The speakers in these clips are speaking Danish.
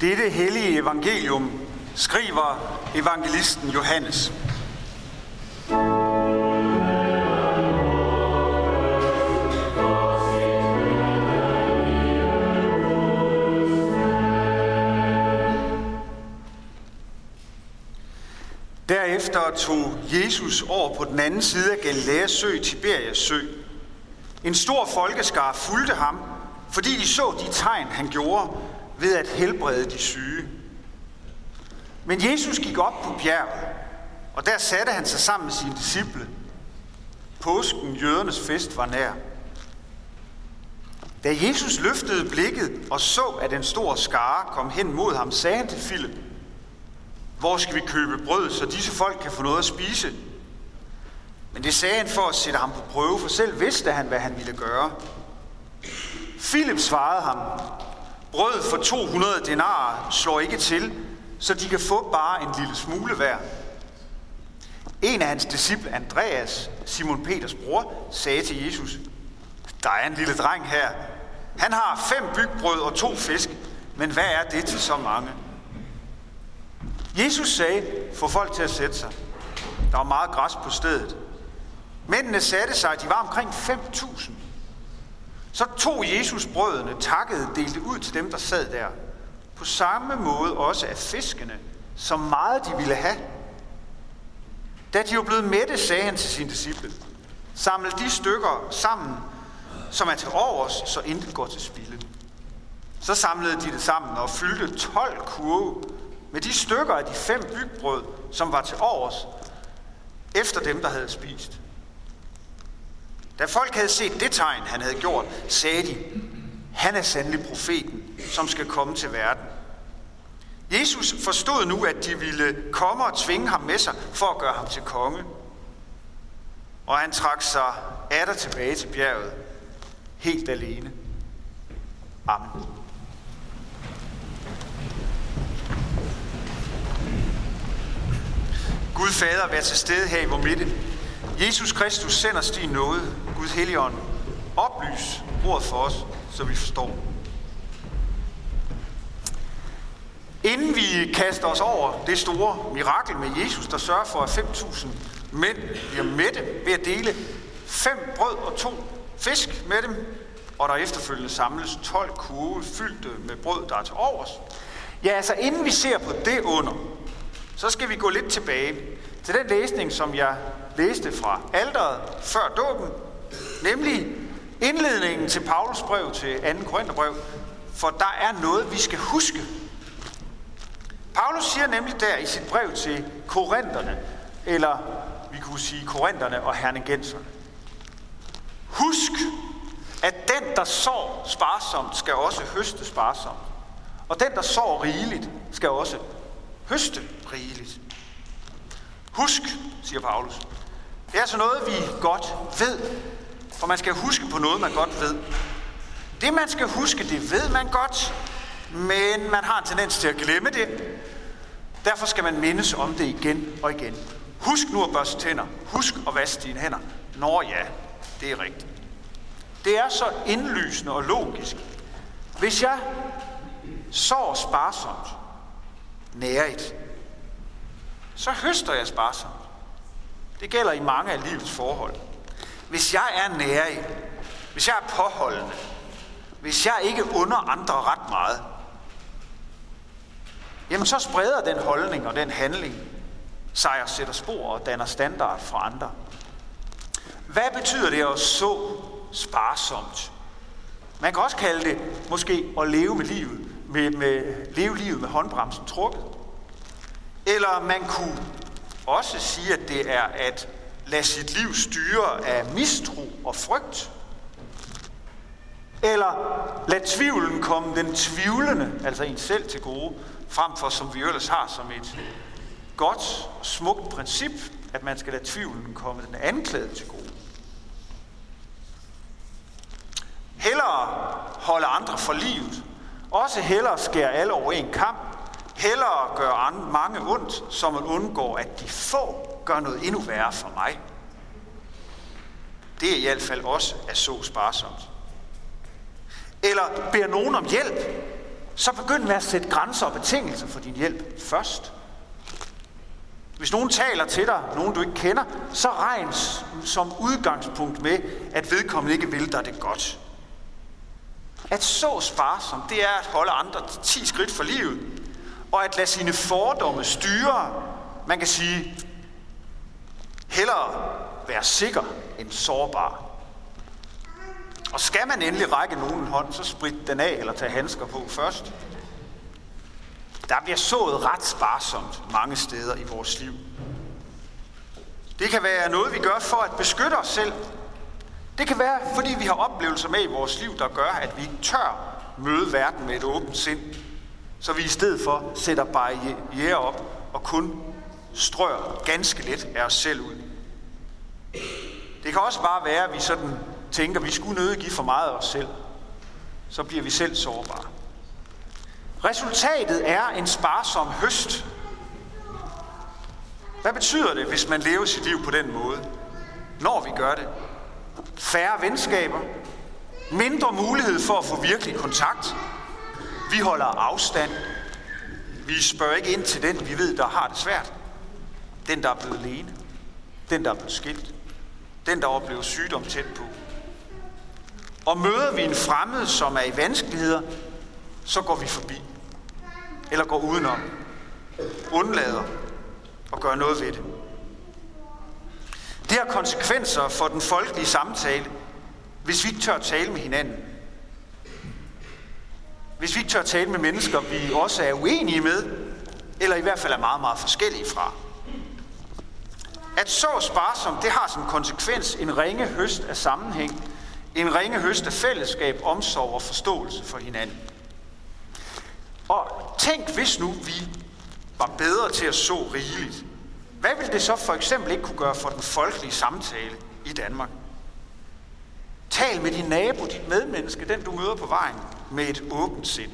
Dette hellige evangelium skriver evangelisten Johannes. Derefter tog Jesus over på den anden side af Galileas sø, Tiberias sø. En stor folkeskar fulgte ham, fordi de så de tegn, han gjorde ved at helbrede de syge. Men Jesus gik op på bjerget, og der satte han sig sammen med sine disciple. Påsken, jødernes fest, var nær. Da Jesus løftede blikket og så, at en stor skare kom hen mod ham, sagde han til Philip, hvor skal vi købe brød, så disse folk kan få noget at spise? Men det sagde han for at sætte ham på prøve, for selv vidste han, hvad han ville gøre. Philip svarede ham, brød for 200 denarer slår ikke til, så de kan få bare en lille smule hver. En af hans disciple, Andreas, Simon Peters bror, sagde til Jesus, der er en lille dreng her. Han har fem bygbrød og to fisk, men hvad er det til så mange? Jesus sagde, få folk til at sætte sig. Der var meget græs på stedet. Mændene satte sig, de var omkring 5.000. Så tog Jesus brødene, takkede, delte ud til dem, der sad der. På samme måde også af fiskene, så meget de ville have. Da de var blevet mætte, sagde han til sine disciple, samle de stykker sammen, som er til overs, så intet går til spilde. Så samlede de det sammen og fyldte 12 kurve med de stykker af de fem bygbrød, som var til overs, efter dem, der havde spist. Da folk havde set det tegn, han havde gjort, sagde de, han er sandelig profeten, som skal komme til verden. Jesus forstod nu, at de ville komme og tvinge ham med sig for at gøre ham til konge. Og han trak sig atter tilbage til bjerget, helt alene. Amen. Gud Fader, vær til stede her i vores midte. Jesus Kristus sender os din nåde, Gud Helligånd. Oplys ordet for os, så vi forstår. Inden vi kaster os over det store mirakel med Jesus, der sørger for, at 5.000 mænd bliver mætte ved at dele fem brød og to fisk med dem, og der efterfølgende samles 12 kurve fyldte med brød, der er til overs. Ja, altså inden vi ser på det under, så skal vi gå lidt tilbage til den læsning, som jeg læste fra alderet før dåben, nemlig indledningen til Paulus brev til 2. Korintherbrev, for der er noget, vi skal huske. Paulus siger nemlig der i sit brev til korinterne, eller vi kunne sige korinterne og hernegenserne. Husk, at den, der sår sparsomt, skal også høste sparsomt. Og den, der sår rigeligt, skal også høste rigeligt. Husk, siger Paulus. Det er altså noget, vi godt ved. For man skal huske på noget, man godt ved. Det, man skal huske, det ved man godt, men man har en tendens til at glemme det. Derfor skal man mindes om det igen og igen. Husk nu at børste tænder. Husk at vaske dine hænder. Nå ja, det er rigtigt. Det er så indlysende og logisk. Hvis jeg sår sparsomt, nærigt, så høster jeg sparsomt. Det gælder i mange af livets forhold. Hvis jeg er nærig, hvis jeg er påholdende, hvis jeg ikke under andre ret meget, jamen så spreder den holdning og den handling sig og sætter spor og danner standard for andre. Hvad betyder det at så sparsomt? Man kan også kalde det måske at leve med livet, med, med leve livet med håndbremsen trukket. Eller man kunne også sige, at det er at lade sit liv styre af mistro og frygt. Eller lad tvivlen komme den tvivlende, altså en selv til gode, frem for som vi ellers har som et godt og smukt princip, at man skal lade tvivlen komme den anklagede til gode. Hellere holde andre for livet, også hellere skære alle over en kamp, hellere gøre mange ondt, så man undgår, at de få gør noget endnu værre for mig. Det er i hvert fald også at så sparsomt. Eller beder nogen om hjælp, så begynd med at sætte grænser og betingelser for din hjælp først. Hvis nogen taler til dig, nogen du ikke kender, så regn som udgangspunkt med, at vedkommende ikke vil dig det godt. At så sparsom, det er at holde andre 10 skridt for livet, og at lade sine fordomme styre. Man kan sige, hellere være sikker end sårbar. Og skal man endelig række nogen hånd, så sprit den af eller tag handsker på først. Der bliver sået ret sparsomt mange steder i vores liv. Det kan være noget, vi gør for at beskytte os selv. Det kan være, fordi vi har oplevelser med i vores liv, der gør, at vi ikke tør møde verden med et åbent sind. Så vi i stedet for sætter barriere op og kun strør ganske let af os selv ud. Det kan også bare være, at vi sådan tænker, at vi skulle nødig give for meget af os selv. Så bliver vi selv sårbare. Resultatet er en sparsom høst. Hvad betyder det, hvis man lever sit liv på den måde? Når vi gør det. Færre venskaber. Mindre mulighed for at få virkelig kontakt. Vi holder afstand. Vi spørger ikke ind til den, vi ved, der har det svært. Den, der er blevet alene. Den, der er blevet skilt. Den, der oplever sygdom tæt på. Og møder vi en fremmed, som er i vanskeligheder, så går vi forbi. Eller går udenom. Undlader og gøre noget ved det. Det har konsekvenser for den folkelige samtale, hvis vi ikke tør tale med hinanden. Hvis vi ikke tør tale med mennesker, vi også er uenige med, eller i hvert fald er meget, meget forskellige fra. At så sparsomt, det har som konsekvens en ringe høst af sammenhæng, en ringe høst af fællesskab, omsorg og forståelse for hinanden. Og tænk, hvis nu vi var bedre til at så rigeligt. Hvad ville det så for eksempel ikke kunne gøre for den folkelige samtale i Danmark? Tal med din nabo, dit medmenneske, den du møder på vejen, med et åbent sind.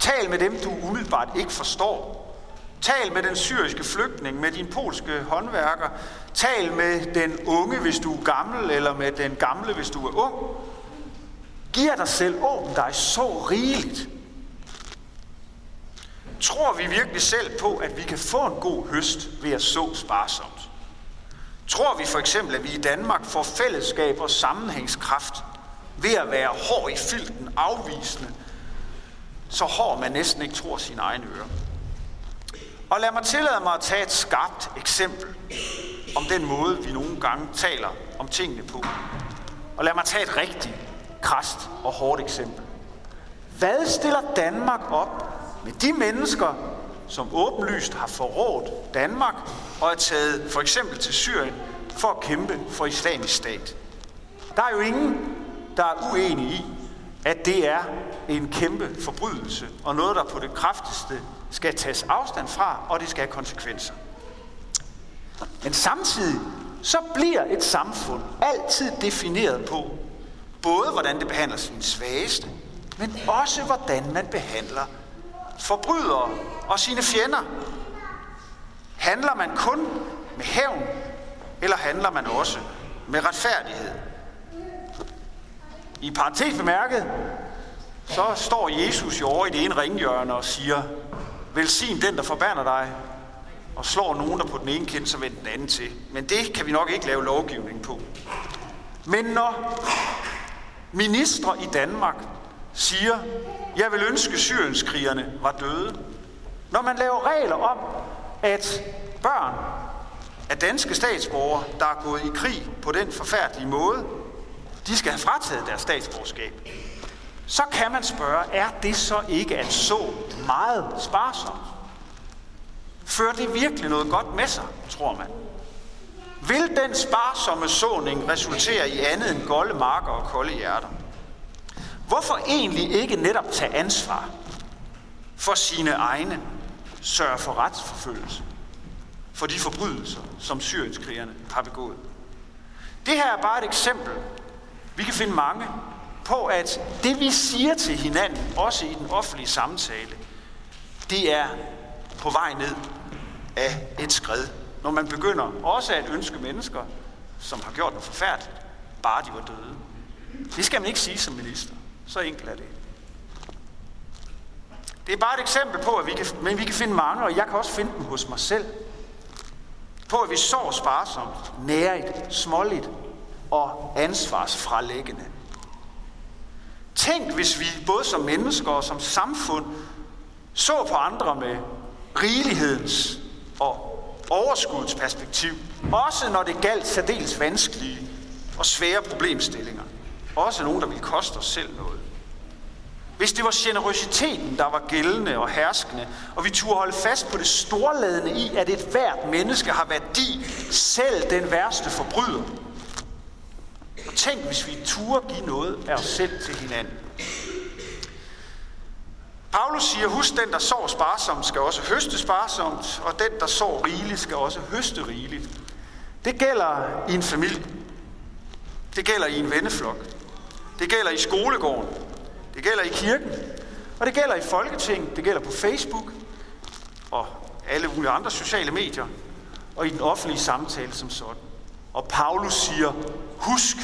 Tal med dem, du umiddelbart ikke forstår. Tal med den syriske flygtning, med din polske håndværker. Tal med den unge, hvis du er gammel, eller med den gamle, hvis du er ung. Giv dig selv åben dig så rigeligt, Tror vi virkelig selv på, at vi kan få en god høst ved at så sparsomt? Tror vi for eksempel, at vi i Danmark får fællesskab og sammenhængskraft ved at være hård i filten, afvisende, så hård man næsten ikke tror sine egne ører? Og lad mig tillade mig at tage et skarpt eksempel om den måde, vi nogle gange taler om tingene på. Og lad mig tage et rigtigt, krast og hårdt eksempel. Hvad stiller Danmark op med de mennesker, som åbenlyst har forrådt Danmark og er taget for eksempel til Syrien for at kæmpe for islamisk stat. Der er jo ingen, der er uenige i, at det er en kæmpe forbrydelse, og noget, der på det kraftigste skal tages afstand fra, og det skal have konsekvenser. Men samtidig så bliver et samfund altid defineret på, både hvordan det behandler sin svageste, men også hvordan man behandler forbrydere og sine fjender? Handler man kun med hævn, eller handler man også med retfærdighed? I parentes bemærket, så står Jesus jo over i det ene ringhjørne og siger, velsign den, der forbander dig, og slår nogen, der på den ene kind, så vend den anden til. Men det kan vi nok ikke lave lovgivning på. Men når ministre i Danmark siger, jeg vil ønske, syrienskrigerne var døde. Når man laver regler om, at børn af danske statsborgere, der er gået i krig på den forfærdelige måde, de skal have frataget deres statsborgerskab, så kan man spørge, er det så ikke at så meget sparsomt? Fører det virkelig noget godt med sig, tror man? Vil den sparsomme såning resultere i andet end golde marker og kolde hjerter? Hvorfor egentlig ikke netop tage ansvar for sine egne, sørge for retsforfølgelse for de forbrydelser, som syrienskrigerne har begået? Det her er bare et eksempel. Vi kan finde mange på, at det vi siger til hinanden, også i den offentlige samtale, det er på vej ned af et skred. Når man begynder også at ønske mennesker, som har gjort noget forfærdeligt, bare de var døde. Det skal man ikke sige som minister. Så enkelt er det. Det er bare et eksempel på, at vi kan, men vi kan finde mange, og jeg kan også finde dem hos mig selv. På at vi så sparsomt, nærigt, småligt og ansvarsfralæggende. Tænk, hvis vi både som mennesker og som samfund så på andre med rigelighedens og overskudsperspektiv, også når det galt særdeles vanskelige og svære problemstillinger. Også nogen, der ville koste os selv noget. Hvis det var generøsiteten, der var gældende og herskende, og vi turde holde fast på det storladende i, at et hvert menneske har værdi, selv den værste forbryder. Og tænk, hvis vi turde give noget af os selv til hinanden. Paulus siger, husk den, der sår sparsomt, skal også høste sparsomt, og den, der sår rigeligt, skal også høste rigeligt. Det gælder i en familie. Det gælder i en venneflok. Det gælder i skolegården. Det gælder i kirken. Og det gælder i Folketinget. Det gælder på Facebook og alle mulige andre sociale medier. Og i den offentlige samtale som sådan. Og Paulus siger, husk,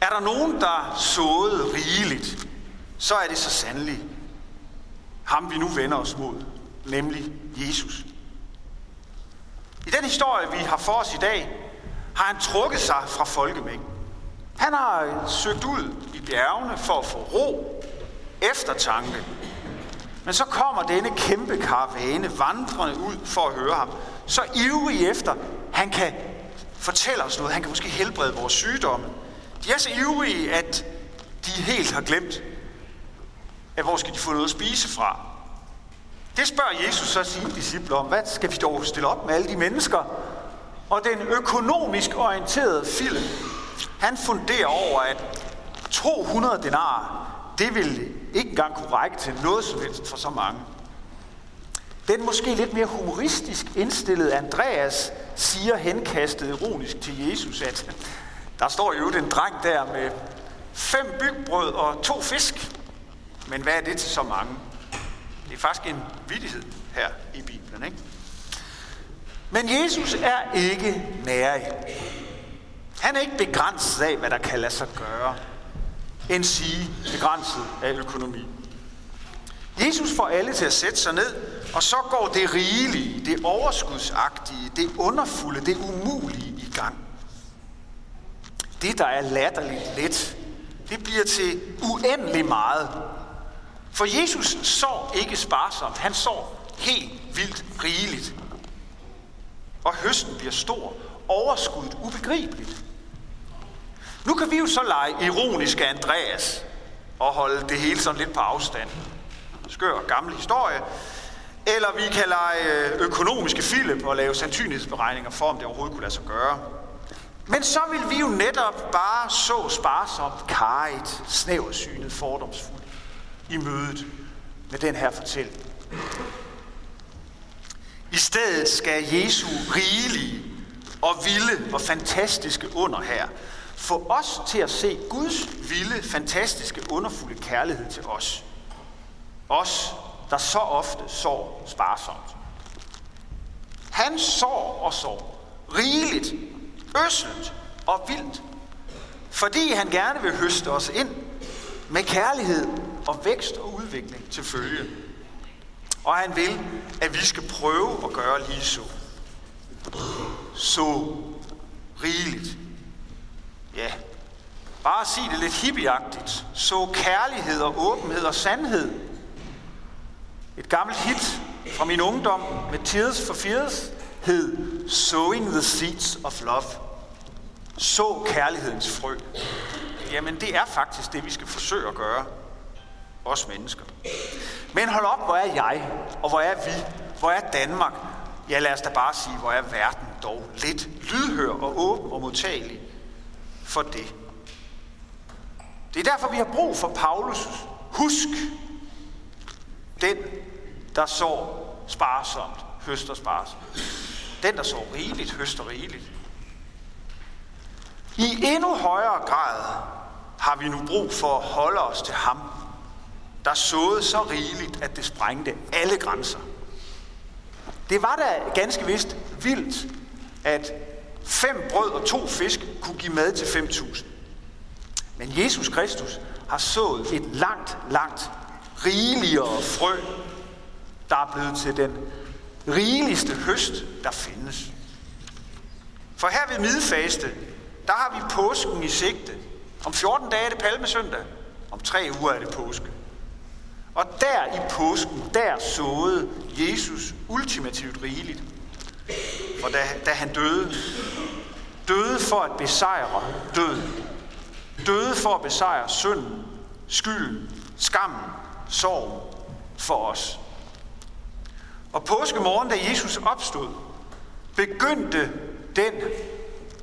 er der nogen, der såede rigeligt, så er det så sandelig ham, vi nu vender os mod, nemlig Jesus. I den historie, vi har for os i dag, har han trukket sig fra folkemængden. Han har søgt ud i bjergene for at få ro, eftertanke. Men så kommer denne kæmpe karavane vandrende ud for at høre ham. Så ivrig efter, han kan fortælle os noget. Han kan måske helbrede vores sygdomme. De er så ivrige, at de helt har glemt, at hvor skal de få noget at spise fra. Det spørger Jesus så sine disciple om. Hvad skal vi dog stille op med alle de mennesker? Og den økonomisk orienterede film, han funderer over, at 200 denar, det vil ikke engang kunne række til noget som helst for så mange. Den måske lidt mere humoristisk indstillede Andreas siger henkastet ironisk til Jesus, at der står jo en dreng der med fem bygbrød og to fisk. Men hvad er det til så mange? Det er faktisk en vidighed her i Bibelen, ikke? Men Jesus er ikke nærig. Han er ikke begrænset af, hvad der kan lade sig gøre, end sige begrænset af økonomi. Jesus får alle til at sætte sig ned, og så går det rigelige, det overskudsagtige, det underfulde, det umulige i gang. Det, der er latterligt let, det bliver til uendelig meget. For Jesus så ikke sparsomt, han så helt vildt rigeligt. Og høsten bliver stor, overskuddet ubegribeligt. Nu kan vi jo så lege ironiske Andreas og holde det hele sådan lidt på afstand. Skør gammel historie. Eller vi kan lege øh, økonomiske Philip og lave sandsynlighedsberegninger for, om det overhovedet kunne lade sig gøre. Men så vil vi jo netop bare så sparsomt, karigt, snæversynet, fordomsfuldt i mødet med den her fortælling. I stedet skal Jesu rigelige og vilde og fantastiske under her få os til at se Guds vilde, fantastiske, underfulde kærlighed til os. Os, der så ofte sår sparsomt. Han sår og sår rigeligt, øsselt og vildt, fordi han gerne vil høste os ind med kærlighed og vækst og udvikling til følge. Og han vil, at vi skal prøve at gøre lige så. Så rigeligt. Ja, bare sige det lidt hippieagtigt. Så kærlighed og åbenhed og sandhed. Et gammelt hit fra min ungdom med Tears for Fears hed Sowing the Seeds of Love. Så kærlighedens frø. Jamen det er faktisk det, vi skal forsøge at gøre. Os mennesker. Men hold op, hvor er jeg, og hvor er vi, hvor er Danmark? Ja, lad os da bare sige, hvor er verden dog lidt lydhør og åben og modtagelig for det. Det er derfor, vi har brug for Paulus. Husk, den, der så sparsomt, høster sparsomt. Den, der så rigeligt, høster rigeligt. I endnu højere grad har vi nu brug for at holde os til ham, der såede så rigeligt, at det sprængte alle grænser. Det var da ganske vist vildt, at fem brød og to fisk kunne give mad til 5.000. Men Jesus Kristus har sået et langt, langt rigeligere frø, der er blevet til den rigeligste høst, der findes. For her ved midfaste, der har vi påsken i sigte. Om 14 dage er det palmesøndag. Om tre uger er det påske. Og der i påsken, der såede Jesus ultimativt rigeligt. For da, da han døde, døde for at besejre døden. Døde for at besejre synden, skylden, skammen, sorg for os. Og påskemorgen, da Jesus opstod, begyndte den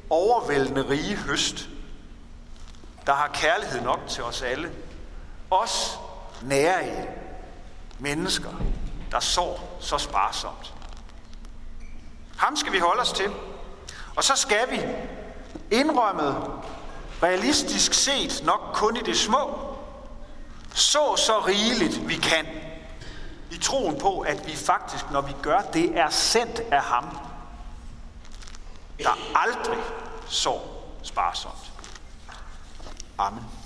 overvældende rige høst, der har kærlighed nok til os alle. Os nære mennesker, der sår så sparsomt. Ham skal vi holde os til. Og så skal vi indrømmet, realistisk set nok kun i det små, så så rigeligt vi kan, i troen på, at vi faktisk, når vi gør det, er sendt af ham, der aldrig så sparsomt. Amen.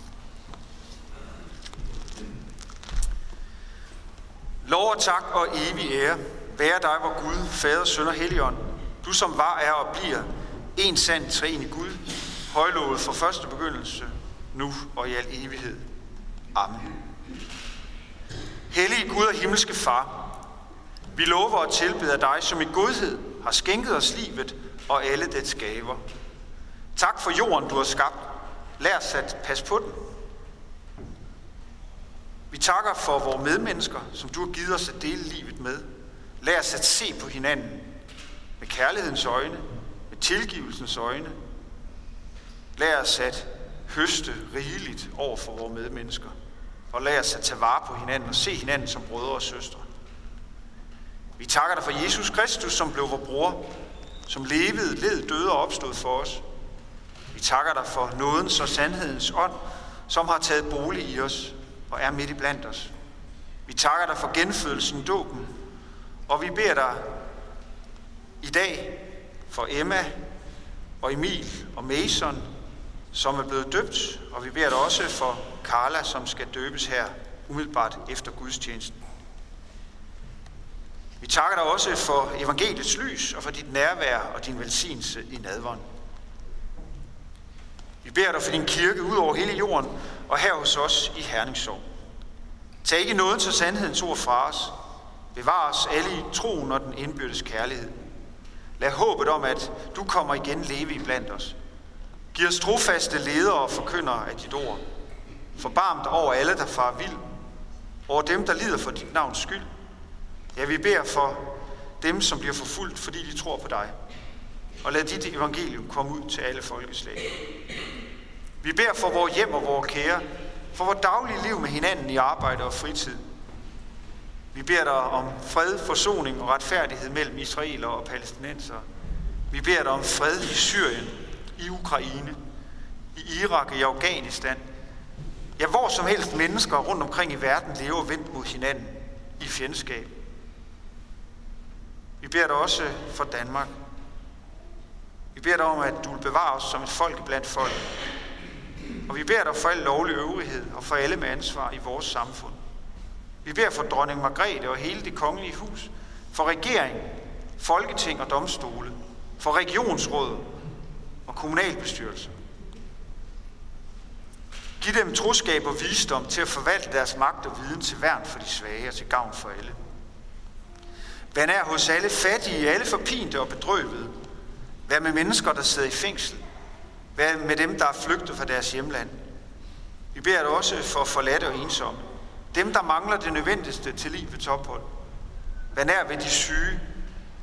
Lov og tak og evig ære være dig, hvor Gud, Fader, Søn og Helligånd, du som var, er og bliver en sand træen i Gud, højlovet fra første begyndelse, nu og i al evighed. Amen. Hellige Gud og himmelske Far, vi lover og tilbeder dig, som i godhed har skænket os livet og alle dets gaver. Tak for jorden, du har skabt. Lær os at passe på den. Vi takker for vores medmennesker, som du har givet os at dele livet med. Lær os at se på hinanden med kærlighedens øjne, med tilgivelsens øjne. Lær os at høste rigeligt over for vores medmennesker. Og lær os at tage vare på hinanden og se hinanden som brødre og søstre. Vi takker dig for Jesus Kristus, som blev vores bror, som levede, led, døde og opstod for os. Vi takker dig for nådens og sandhedens ånd, som har taget bolig i os og er midt i blandt os. Vi takker dig for genfødelsen, dåben, og vi beder dig i dag for Emma og Emil og Mason, som er blevet døbt, og vi beder dig også for Carla, som skal døbes her umiddelbart efter gudstjenesten. Vi takker dig også for evangeliets lys og for dit nærvær og din velsignelse i nadvånden. Vi beder dig for din kirke ud over hele jorden og her hos os i Herningssorg. Tag ikke noget til sandhedens ord fra os. Bevar os alle i troen og den indbyrdes kærlighed. Lad håbet om, at du kommer igen leve i blandt os. Giv os trofaste ledere og forkyndere af dit ord. Forbarmt over alle, der far vild. Over dem, der lider for dit navns skyld. Ja, vi beder for dem, som bliver forfulgt, fordi de tror på dig. Og lad dit evangelium komme ud til alle folkeslag. Vi beder for vores hjem og vores kære, for vores daglige liv med hinanden i arbejde og fritid. Vi beder dig om fred, forsoning og retfærdighed mellem israelere og palæstinenser. Vi beder dig om fred i Syrien, i Ukraine, i Irak og i Afghanistan. Ja, hvor som helst mennesker rundt omkring i verden lever vendt mod hinanden i fjendskab. Vi beder dig også for Danmark. Vi beder dig om, at du vil bevare os som et folk blandt folk. Og vi beder dig for al lovlig øvrighed og for alle med ansvar i vores samfund. Vi beder for dronning Margrethe og hele det kongelige hus, for regering, folketing og domstole, for regionsråd og kommunalbestyrelse. Giv dem troskab og visdom til at forvalte deres magt og viden til værn for de svage og til gavn for alle. Vær nær hos alle fattige, alle forpinte og bedrøvede. Vær med mennesker, der sidder i fængsel. Vær med dem, der er flygtet fra deres hjemland. Vi beder dig også for forladte og ensomme. Dem, der mangler det nødvendigste til livets ophold. Vær nær ved de syge,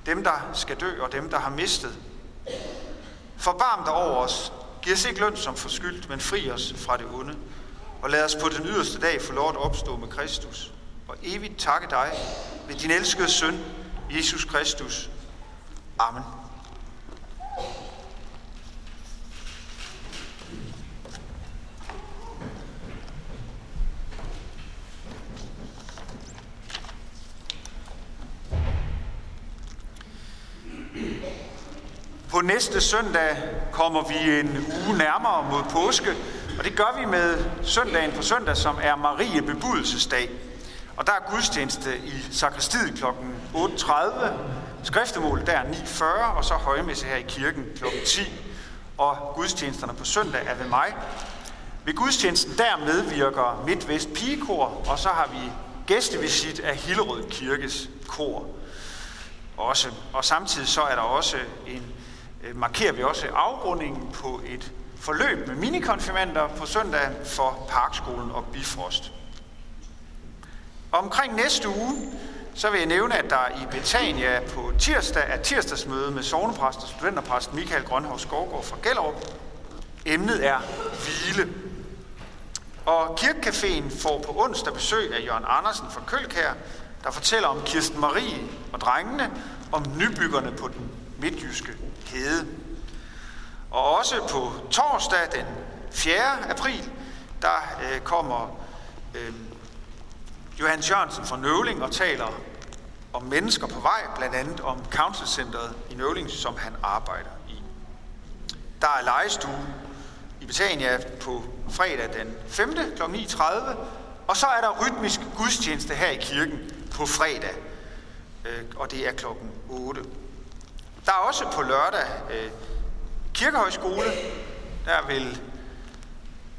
dem, der skal dø, og dem, der har mistet. Forbarm dig over os. Giv os ikke løn som forskyldt, men fri os fra det onde. Og lad os på den yderste dag få lov at opstå med Kristus. Og evigt takke dig ved din elskede søn, Jesus Kristus. Amen. På næste søndag kommer vi en uge nærmere mod påske, Og det gør vi med søndagen på søndag, som er Marie Bebudelsesdag. Og der er gudstjeneste i sakristiet kl. 8.30, skriftemål der 9.40, og så højmesse her i kirken kl. 10. Og gudstjenesterne på søndag er ved mig. Ved gudstjenesten der medvirker MidtVest Pigekor, og så har vi gæstevisit af Hillerød Kirkes kor. Også. Og samtidig så er der også en, Øh, markerer vi også afrundingen på et forløb med minikonfirmander på søndag for Parkskolen og Bifrost. Omkring næste uge, så vil jeg nævne, at der i Betania på tirsdag er tirsdagsmøde med sovnepræst og studenterpræst Michael Grønhav Skovgaard fra Gellerup. Emnet er hvile. Og Kirkecaféen får på onsdag besøg af Jørgen Andersen fra Kølkær, der fortæller om Kirsten Marie og drengene, om nybyggerne på den midtjyske hede. Og også på torsdag den 4. april, der øh, kommer øh, Johannes Jørgensen fra Nøvling og taler om mennesker på vej, blandt andet om Council Centeret i Nøvling, som han arbejder i. Der er legestue i Betania på fredag den 5. kl. 9.30, og så er der rytmisk gudstjeneste her i kirken på fredag, øh, og det er klokken 8. Der er også på lørdag øh, kirkehøjskole, der vil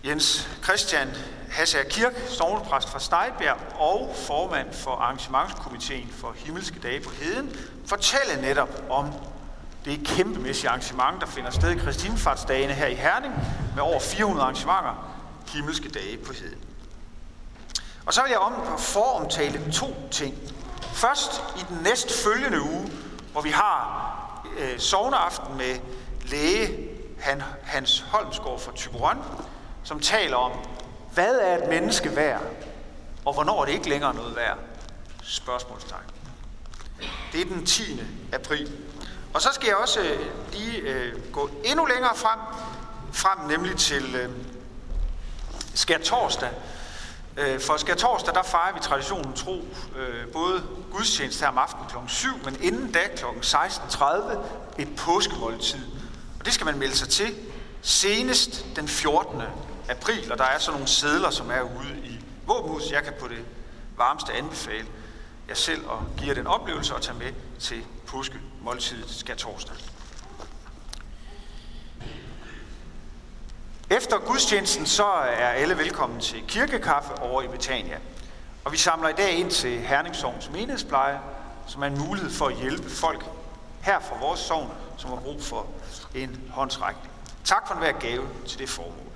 Jens Christian Hasser Kirk, sovnepræst fra Stejbjerg og formand for arrangementskomiteen for Himmelske Dage på Heden, fortælle netop om det kæmpemæssige arrangement, der finder sted i Kristinfartsdagene her i Herning, med over 400 arrangementer, Himmelske Dage på Heden. Og så vil jeg om foromtale to ting. Først i den næst følgende uge, hvor vi har øh, sovneaften med læge Han, Hans Holmsgaard fra Tyberon, som taler om, hvad er et menneske værd, og hvornår er det ikke længere noget værd? Spørgsmålstegn. Det er den 10. april. Og så skal jeg også øh, lige øh, gå endnu længere frem, frem nemlig til øh, skær torsdag. Øh, for skal torsdag, der fejrer vi traditionen tro øh, både gudstjeneste her om aftenen kl. 7, men inden da kl. 16.30 et påskemåltid. Og det skal man melde sig til senest den 14. april, og der er så nogle sædler, som er ude i våbenhuset. Jeg kan på det varmeste anbefale jer selv at give jer den oplevelse og tage med til påskemåltidet skal torsdag. Efter gudstjenesten så er alle velkommen til kirkekaffe over i Betania. Og vi samler i dag ind til Herningssovns menighedspleje, som er en mulighed for at hjælpe folk her fra vores sovn, som har brug for en håndsrækning. Tak for enhver gave til det formål.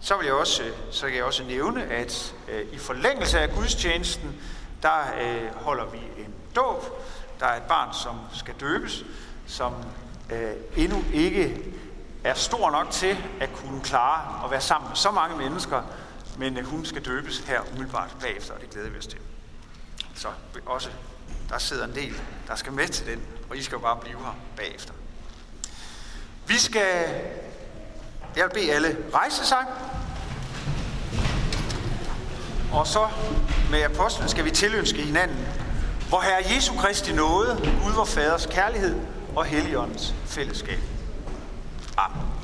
Så vil jeg også, så kan jeg også nævne, at øh, i forlængelse af gudstjenesten, der øh, holder vi en dåb. Der er et barn, som skal døbes, som øh, endnu ikke er stor nok til at kunne klare at være sammen med så mange mennesker, men hun skal døbes her umiddelbart bagefter, og det glæder vi os til. Så også, der sidder en del, der skal med til den, og I skal jo bare blive her bagefter. Vi skal, jeg vil bede alle rejse sig, og så med apostlen skal vi tilønske hinanden, hvor Herre Jesu Kristi nåde, Gud vor Faders kærlighed og Helligåndens fællesskab. Amen.